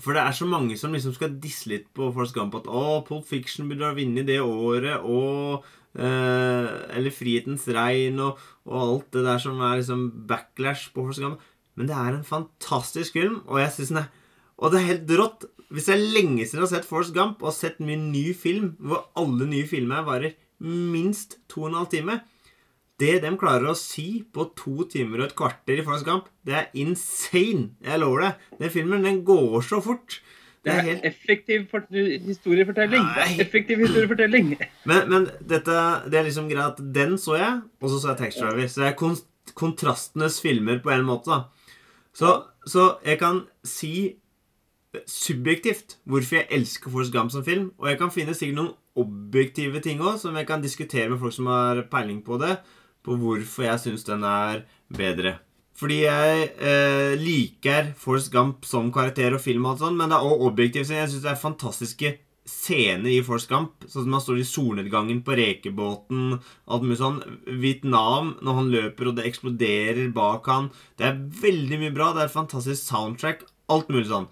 For det er så mange som liksom skal disse litt på Forrest Gump at å, Pulp Fiction burde ha vunnet det året, og Eller Frihetens regn, og, og alt det der som er liksom backlash på Forrest Gump. Men det er en fantastisk film, og jeg synes den er Og det er helt rått. Hvis er lenge siden jeg har sett Forrest Gump og sett min ny film, hvor alle nye filmer varer minst to og en halv time Det de klarer å si på to timer og et kvarter i Forrest Gump, det er insane. Jeg lover det. Den filmen den går så fort. Det er helt effektiv for historiefortelling. Det er effektiv historiefortelling. Men, men dette, det er liksom greit at den så jeg, og så så jeg Taxi Driver. Så det er kon kontrastenes filmer på en måte. da. Så, så jeg kan si subjektivt hvorfor jeg elsker Forrest Gump som film. Og jeg kan finne sikkert noen objektive ting òg, som jeg kan diskutere med folk som har peiling på det, på hvorfor jeg syns den er bedre. Fordi jeg eh, liker Forrest Gump som karakter og film, og alt sånt, men det er også objektivt. Jeg syns det er fantastiske scener i Forrest Gump. Sånn som han står i solnedgangen på rekebåten. Alt mulig sånn. Vietnam, når han løper og det eksploderer bak han. Det er veldig mye bra. Det er et fantastisk soundtrack. Alt mulig sånn.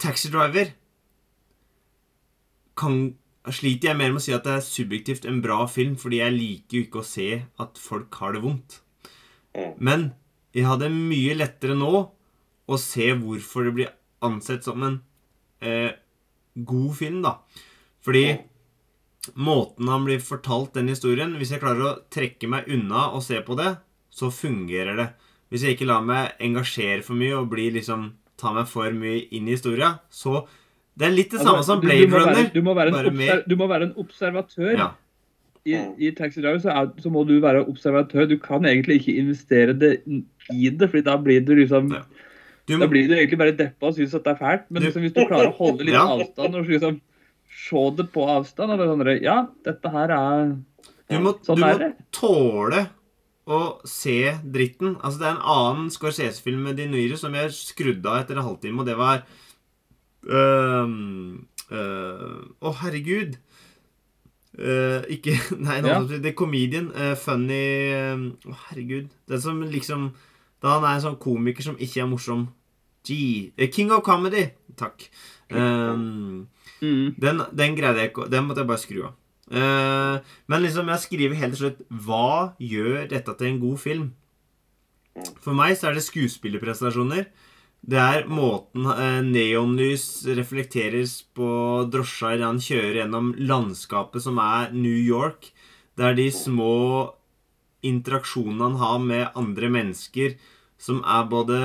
Taxi Driver kan sliter jeg mer med å si at det er subjektivt en bra film, fordi jeg liker jo ikke å se at folk har det vondt. Mm. Men jeg hadde mye lettere nå å se hvorfor det blir ansett som en eh, god film, da. Fordi måten han blir fortalt den historien Hvis jeg klarer å trekke meg unna og se på det, så fungerer det. Hvis jeg ikke lar meg engasjere for mye og blir liksom ta meg for mye inn i historia, så Det er litt det samme som Altså, Blade du må være- Runner. Du må være en, bare du må være en observatør. Ja. I, Mm. i Taxi Driver så, er, så må du være observatør. Du kan egentlig ikke investere det i det, Fordi da blir du liksom Ja. Du Da blir du egentlig bare deppa og syns at det er fælt. Men Du- liksom, hvis du klarer å holde litt Ja. avstand og liksom se det på avstand eller er sånn Ja, dette her er du må, Sånn du er må det. tåle å se dritten. Altså, det er en annen Scorsese-film med De Niro som jeg skrudde av etter en halvtime, og det var øhm, øh, Å, herregud. Øh, ikke Nei, Ja. det er Comedian. Uh, funny Å, herregud. Den som liksom Da han er en sånn komiker som ikke er morsom. Gee. eh, King of Comedy. Takk. Um, mm, den, den greide jeg ikke Den måtte jeg bare skru av. Men liksom, jeg skriver helt til slutt Hva gjør dette til en god film? For meg så er det skuespillerprestasjoner. Det er måten eh, neonlys reflekteres på drosja idet han kjører gjennom landskapet som er New York. Det er de små interaksjonene han har med andre mennesker, som er både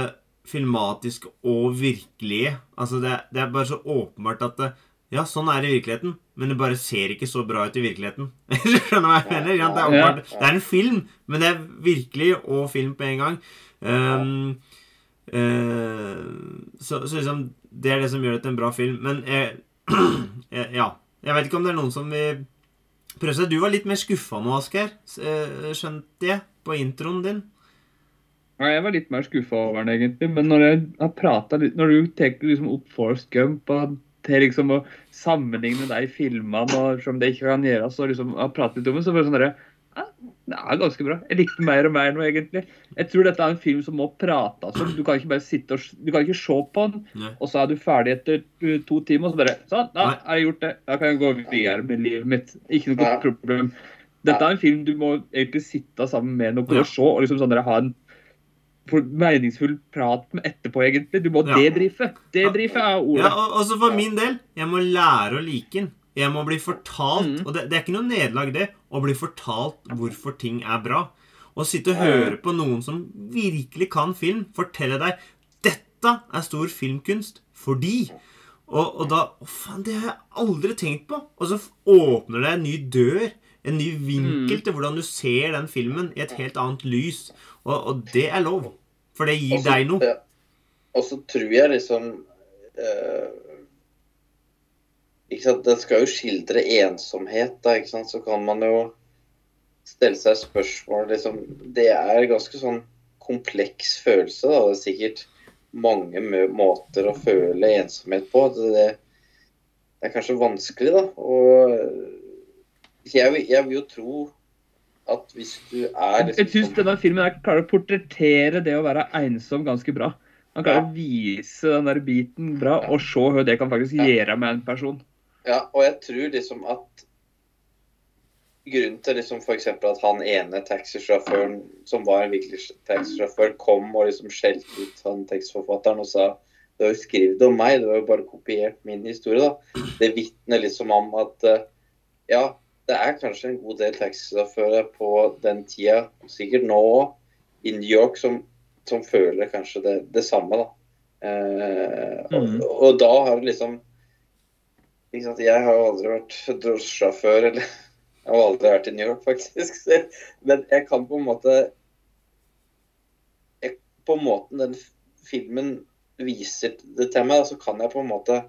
filmatiske og virkelige. Altså, det, det er bare så åpenbart at det, ja, sånn er det i virkeligheten, men det bare ser ikke så bra ut i virkeligheten. Skjønner hva jeg mener? Ja, det, er åpenbart, det er en film, men det er virkelig og film på en gang. Um, så, så liksom Det er det som gjør det til en bra film. Men jeg, jeg, ja. Jeg vet ikke om det er noen som vil prøve seg. Du var litt mer skuffa nå, Asgeir. Eh, Skjønte jeg på introen din. Ja, jeg var litt mer skuffa over den, egentlig. Men når jeg har pratet litt Når du tar liksom opp Forrest Gump og til liksom å sammenligne de filmene og som det ikke kan gjøres, og liksom har pratet litt om det, så var det sånn derre ja, Det er ganske bra. Jeg likte mer og mer nå, egentlig. Jeg tror dette er en film som må prates om. Du kan ikke bare sitte og Du kan ikke se på den, Nei. og så er du ferdig etter to timer, og så bare Sånn, da har jeg gjort det. Da kan jeg gå videre med livet mitt. Ikke noe Ja. problem. Dette er en film du må egentlig sitte sammen med noen Ja. og se, og liksom sånn der, ha en for meningsfull prat med etterpå, egentlig. Du må Ja. debrife. Debrife er Ja, ordet. og også for min del. Jeg må lære å like den. Jeg må bli fortalt Mm. Og det, det er ikke noe nederlag, det, å bli fortalt hvorfor ting er bra. Å sitte og høre på noen som virkelig kan film, fortelle deg 'Dette er stor filmkunst fordi' Og, og da Å, faen, det har jeg aldri tenkt på. Og så åpner det en ny dør. En ny vinkel Mm. til hvordan du ser den filmen i et helt annet lys. Og, og det er lov. For det gir også, deg noe. ja. Og så tror jeg liksom eh, ikke sant, Det skal jo skildre ensomhet, da, ikke sant. Så kan man jo stelle seg spørsmål liksom, Det er ganske sånn kompleks følelse, da. Det er sikkert mange måter å føle ensomhet på. Det, det, er kanskje vanskelig, da. Og jeg, jeg vil jo tro at hvis du er Jeg syns denne filmen klarer å portrettere det å være ensom ganske bra. Han klarer Ja. å vise den der biten bra, og se hva det kan faktisk gjøre med en person. Ja, og jeg tror liksom at grunnen til liksom f.eks. at han ene taxisjåføren, som var en virkelig taxisjåfør, kom og liksom skjelte ut han tekstforfatteren og sa du har jo skrevet om meg, du har jo bare kopiert min historie. da. Det vitner liksom om at eh, ja, det er kanskje en god del taxisjåfører på den tida, sikkert nå òg, i New York, som, som føler kanskje det, det samme. da. Eh, og, Mhm. og da har det liksom Jeg har jo aldri vært drosjesjåfør, eller jeg har aldri vært i New York, faktisk. Så- Men jeg kan på en måte jeg, På måten den filmen viser det til meg, så kan jeg på en måte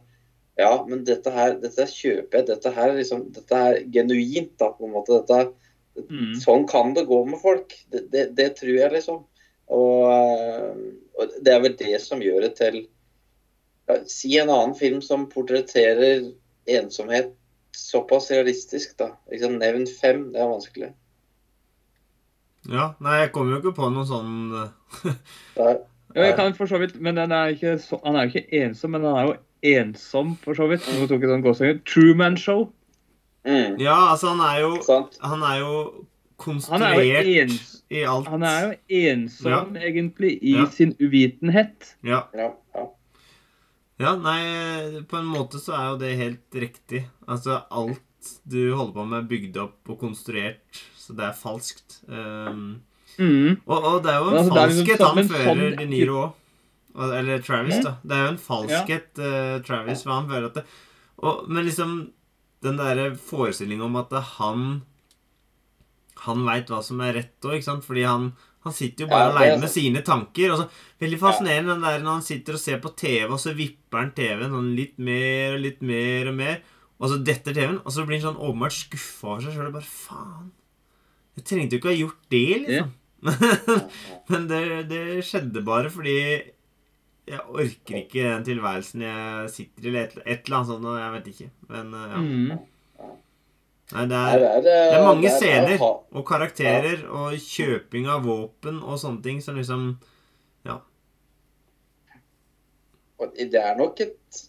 Ja, men dette her dette kjøper jeg. Dette her er liksom, dette er genuint, da, på en måte. Dette, Mm. Sånn kan det gå med folk. Det, det, det tror jeg, liksom. Og, eh, og det er vel det som gjør det til Si en annen film som portretterer ensomhet såpass realistisk, da. Liksom, nevn fem. Det er vanskelig. Ja, nei, jeg kommer jo ikke på noe sånn eh, Ja, jeg kan for så vidt, men den er ikke så, han er jo ikke ensom, men han er jo ensom, for så vidt. Nå tok jeg sånn gåsehud. Truman Show. Mm, Ja, altså, han er jo sant? Han er jo konstruert er jo ens, i alt. han er jo ensom, egentlig, i Ja. sin uvitenhet. Ja. Ja, ja. ja, nei, på en måte så er jo det helt riktig. Altså, alt du holder på med, er bygd opp og konstruert, så det er falskt. Um, Mm. og, og det er jo en Altså, liksom falskhet han fører sånn- De Niro òg. Eller Travis, da. Det er jo en falskhet, eh, Travis, hva han føler at det og, Men liksom den derre forestillinga om at han Han veit hva som er rett òg, ikke sant? Fordi han han sitter jo bare Ja, aleine med sine tanker. Og så, veldig fascinerende den der når han sitter og ser på TV, og så vipper han TV-en sånn litt mer og litt mer og mer. Og så detter TV-en, og så blir han sånn åpenbart skuffa over seg sjøl. Bare faen. Jeg trengte jo ikke ha gjort det, liksom. Ja. Men det, det skjedde bare fordi jeg orker ikke den tilværelsen jeg sitter i, eller et, et eller annet sånt. og Jeg vet ikke. Men eh, ja. Mm. Nei, det Nei, er, det er, det er mange det er- scener og karakterer og kjøping av våpen og sånne ting som liksom Ja. Det er nok et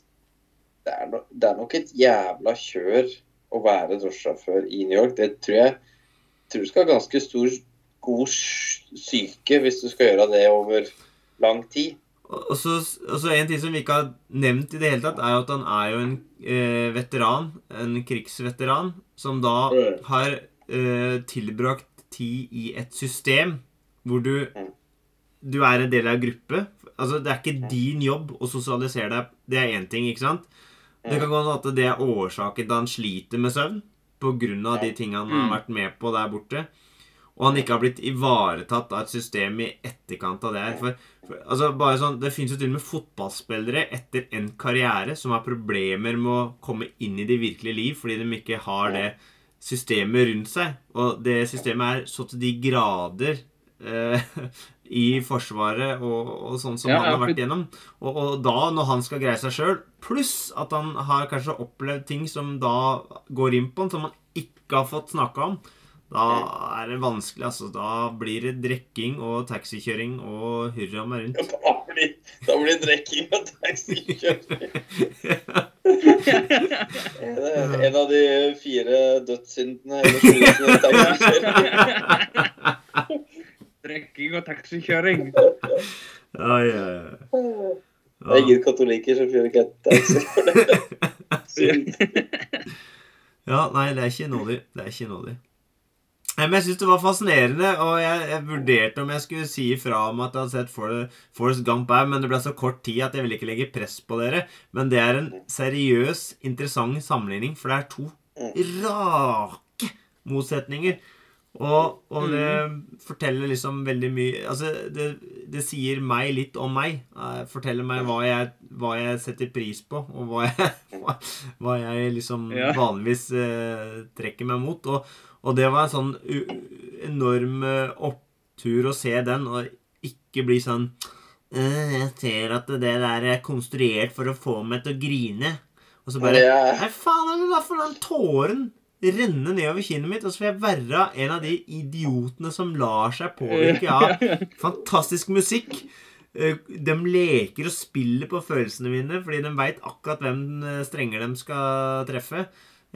det er, nok, det er nok et jævla kjør å være drosjesjåfør i New York. Det tror jeg tror du skal ha ganske stor god syke hvis du skal gjøre det over lang tid. Og så, og så en ting som vi ikke har nevnt i det hele tatt, er jo at han er jo en eh, veteran. En krigsveteran som da har eh, tilbrakt tid i et system hvor du. Du er en del av en gruppe. Altså, det er ikke din jobb å sosialisere deg. Det er én ting, ikke sant? Det kan gå an at det er årsaken til han sliter med søvn. På grunn av de tingene han har Mm. vært med på der borte. Og han ikke har blitt ivaretatt av et system i etterkant av det her. For, for altså bare sånn, Det fins jo til og med fotballspillere etter en karriere som har problemer med å komme inn i det virkelige liv fordi de ikke har det systemet rundt seg. Og det systemet er så til de grader eh, i Forsvaret og, og sånn som Ja, han har vært gjennom. Og, og da, når han skal greie seg sjøl, pluss at han har kanskje opplevd ting som da går inn på han, som han ikke har fått snakka om, da er det vanskelig. altså. Da blir det drikking og taxikjøring og hurra meg rundt. Da blir, da blir drikking og taxikjøring Det er en av de fire dødssyndene. Eller taxikjøring. Drikking og taxikjøring. Ja, ja, ja. Det er ingen katolikker som kjører taxi. Ja, nei, det er ikke nådig. Det er ikke nådig. Men jeg syns det var fascinerende, og jeg, jeg vurderte om jeg skulle si ifra om at jeg hadde sett For- Gump her, men det ble så kort tid at jeg ville ikke legge press på dere. Men det er en seriøs, interessant sammenligning, for det er to rake motsetninger. Og, og det forteller liksom veldig mye Altså, det, det sier meg litt om meg. Eh, forteller meg hva jeg, hva jeg setter pris på, og hva jeg, hva, hva jeg liksom vanligvis eh, trekker meg mot. Og, og det var en sånn enorm eh, opptur å se den, og ikke bli sånn «Øh, Jeg ser at det der er konstruert for å få meg til å grine. Og så bare Nei, faen, er det derfor den tåren renne nedover kinnet mitt, og så får jeg være en av de idiotene som lar seg påvirke av fantastisk musikk. Eh, De leker og spiller på følelsene mine fordi de veit akkurat hvem eh, strenger de skal treffe.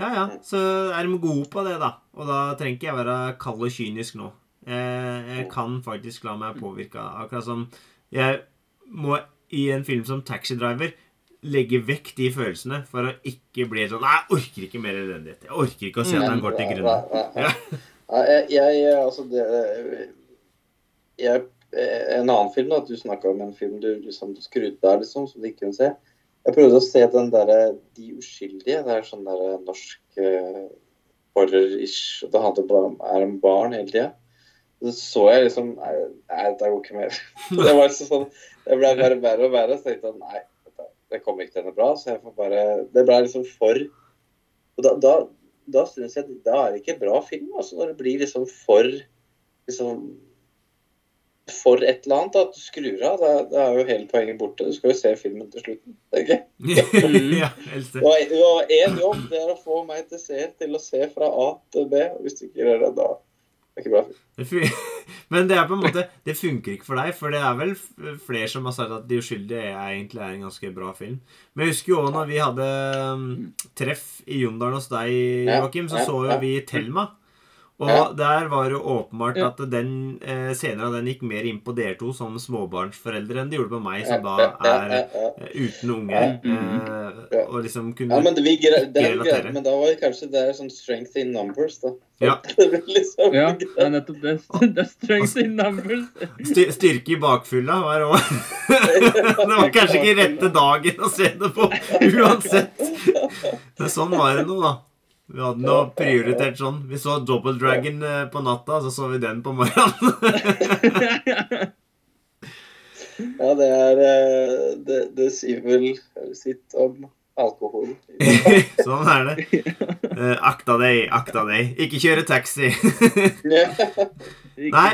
Ja, ja, så er de gode på det, da. Og da trenger ikke jeg være kald og kynisk nå. Jeg, jeg kan faktisk la meg påvirke. Akkurat som jeg må i en film som Taxi Driver legge vekk de følelsene for å ikke bli sånn Nei, jeg orker ikke mer elendighet. Jeg orker ikke å se at han går til Nei, grunne. nei, nei. Ja. Ja, jeg, jeg Altså, det jeg, En annen film, da. Du snakka om en film du liksom skrudde av, liksom, som du ikke kunne se. Jeg prøvde å se den derre De uskyldige. Det er sånn derre norsk uh, horror-ish. Det handler bare om er om barn hele tida. Så så jeg liksom Nei, dette går ikke mer. det var liksom sånn Det ble bare verre og verre. Så jeg tenkte nei, det kommer ikke til ende bra. Så jeg får bare Det ble liksom for Og da, da, da synes jeg da er det ikke bra film. altså Når det blir liksom for liksom for et eller annet, at du skrur av. Da, da er jo hele poenget borte. Du skal jo se filmen til slutten. tenker jeg. Du har, én jobb, det er å få meg til seer til å se fra A til B. og Hvis du ikke gjør det, da, Det er ikke bra film. Men det er på en måte Det funker ikke for deg, for det er vel flere som har sagt at De uskyldige er egentlig er en ganske bra film. Men jeg husker jo også når vi hadde um, treff i Jondalen hos deg, Joakim, så så jo vi Thelma. Og Ja. der var det åpenbart at den eh, senere den gikk mer inn på dere to som småbarnsforeldre enn det gjorde på meg, som da er eh, uten unger. Ja. eh, Og liksom kunne Ja, men det, vi det, det er relatere. men da var det kanskje det er sånn strength in numbers, da. Ja. Det liksom Ja, det er nettopp det. Det er strength in numbers. Sty styrke i bakfylla var òg Det var kanskje ikke rette dagen å se det på uansett. Men sånn var det nå, da. Vi hadde nå prioritert sånn. Vi så Double Dragon eh, på natta, så så vi den på morgenen. Ja, det er eh, Det, det sier vel sitt om alkohol. sånn er det. Uh, akta deg, akta deg. Ikke kjøre taxi. Nei.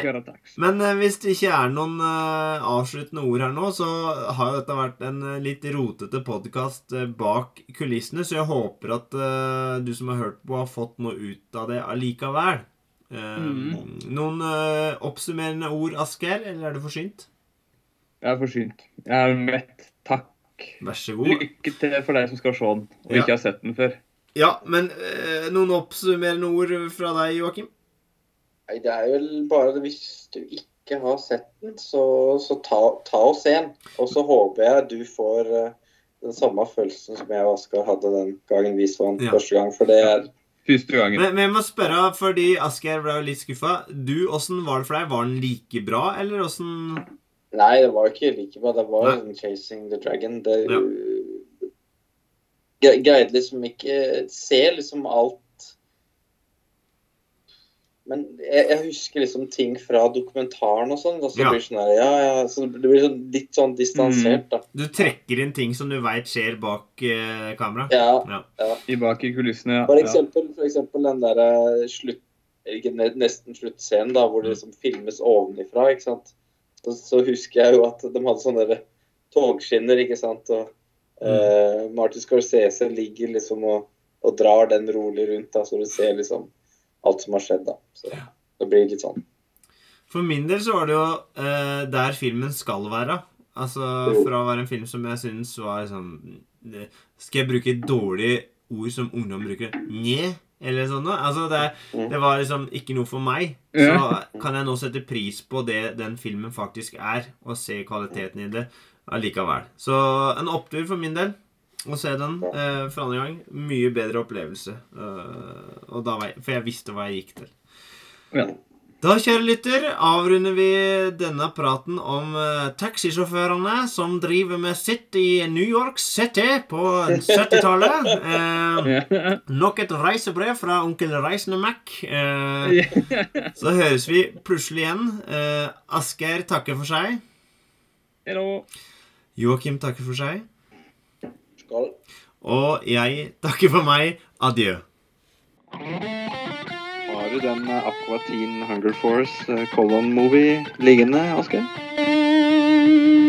Men eh, hvis det ikke er noen uh, avsluttende ord her nå, så har jo dette vært en litt rotete podkast bak kulissene, så jeg håper at uh, du som har hørt på, har fått noe ut av det allikevel. Mhm. Noen oppsummerende ord, Asgeir, eller er du forsynt? Jeg er forsynt. Jeg er mett. Takk. Vær så god. Lykke til for deg som skal se den og Ja. ikke har sett den før. Ja, men eh, noen oppsummerende ord fra deg, Joakim? Nei, det er vel bare det hvis du ikke har sett den, så, så ta, ta og se den. Og så håper jeg du får uh, den samme følelsen som jeg og Oskar hadde den gangen vi så den Ja. første gang. For det er Første gangen. Men, men jeg må spørre, fordi Asker ble jo litt skuffa. Du, åssen var det for deg? Var den like bra, eller åssen Nei, det var ikke like bra. Det var Nei. sånn 'Chasing the Dragon'. Det Ja. gre- greide liksom ikke Se liksom alt Men jeg, jeg husker liksom ting fra dokumentaren og sånn. Og så Ja. blir det sånn her, ja, ja, så det blir sånn, litt sånn distansert, da. Du trekker inn ting som du veit skjer bak eh, kamera? Ja, Ja. I bak i kulissene. For Ja. eksempel, for eksempel den derre slutt... Ikke nesten sluttscenen, da, hvor det liksom filmes ovenifra, ikke sant. Så, så husker jeg jo at de hadde sånne togskinner, ikke sant. Og eh, Martin Scorsese ligger liksom og, og drar den rolig rundt, da, så du ser liksom alt som har skjedd, da. Så det blir litt sånn. For min del så var det jo eh, der filmen skal være. Altså fra å være en film som jeg syns var sånn Skal jeg bruke dårlige ord som ungdom bruker? Nje? Eller sånn noe? Altså det, Mm. det var liksom ikke noe for meg. Så kan jeg nå sette pris på det den filmen faktisk er, og se kvaliteten i det allikevel. Så en opptur for min del. Å se den eh, for andre gang. Mye bedre opplevelse. Uh, og da var jeg, for jeg visste hva jeg gikk til. Ja. Da, kjære lytter, avrunder vi denne praten om uh, taxisjåførene som driver med sitt i New York City på 70-tallet. Uh, nok et reisebrev fra onkel Reisende Mac. Uh, så høres vi plutselig igjen. Uh, Asgeir takker for seg. Hello. Joakim takker for seg. Skål. Og jeg takker for meg. Adjø har du den eh, Aqua Teen Hunger Force eh, Colon-movie liggende, Asker? Mm.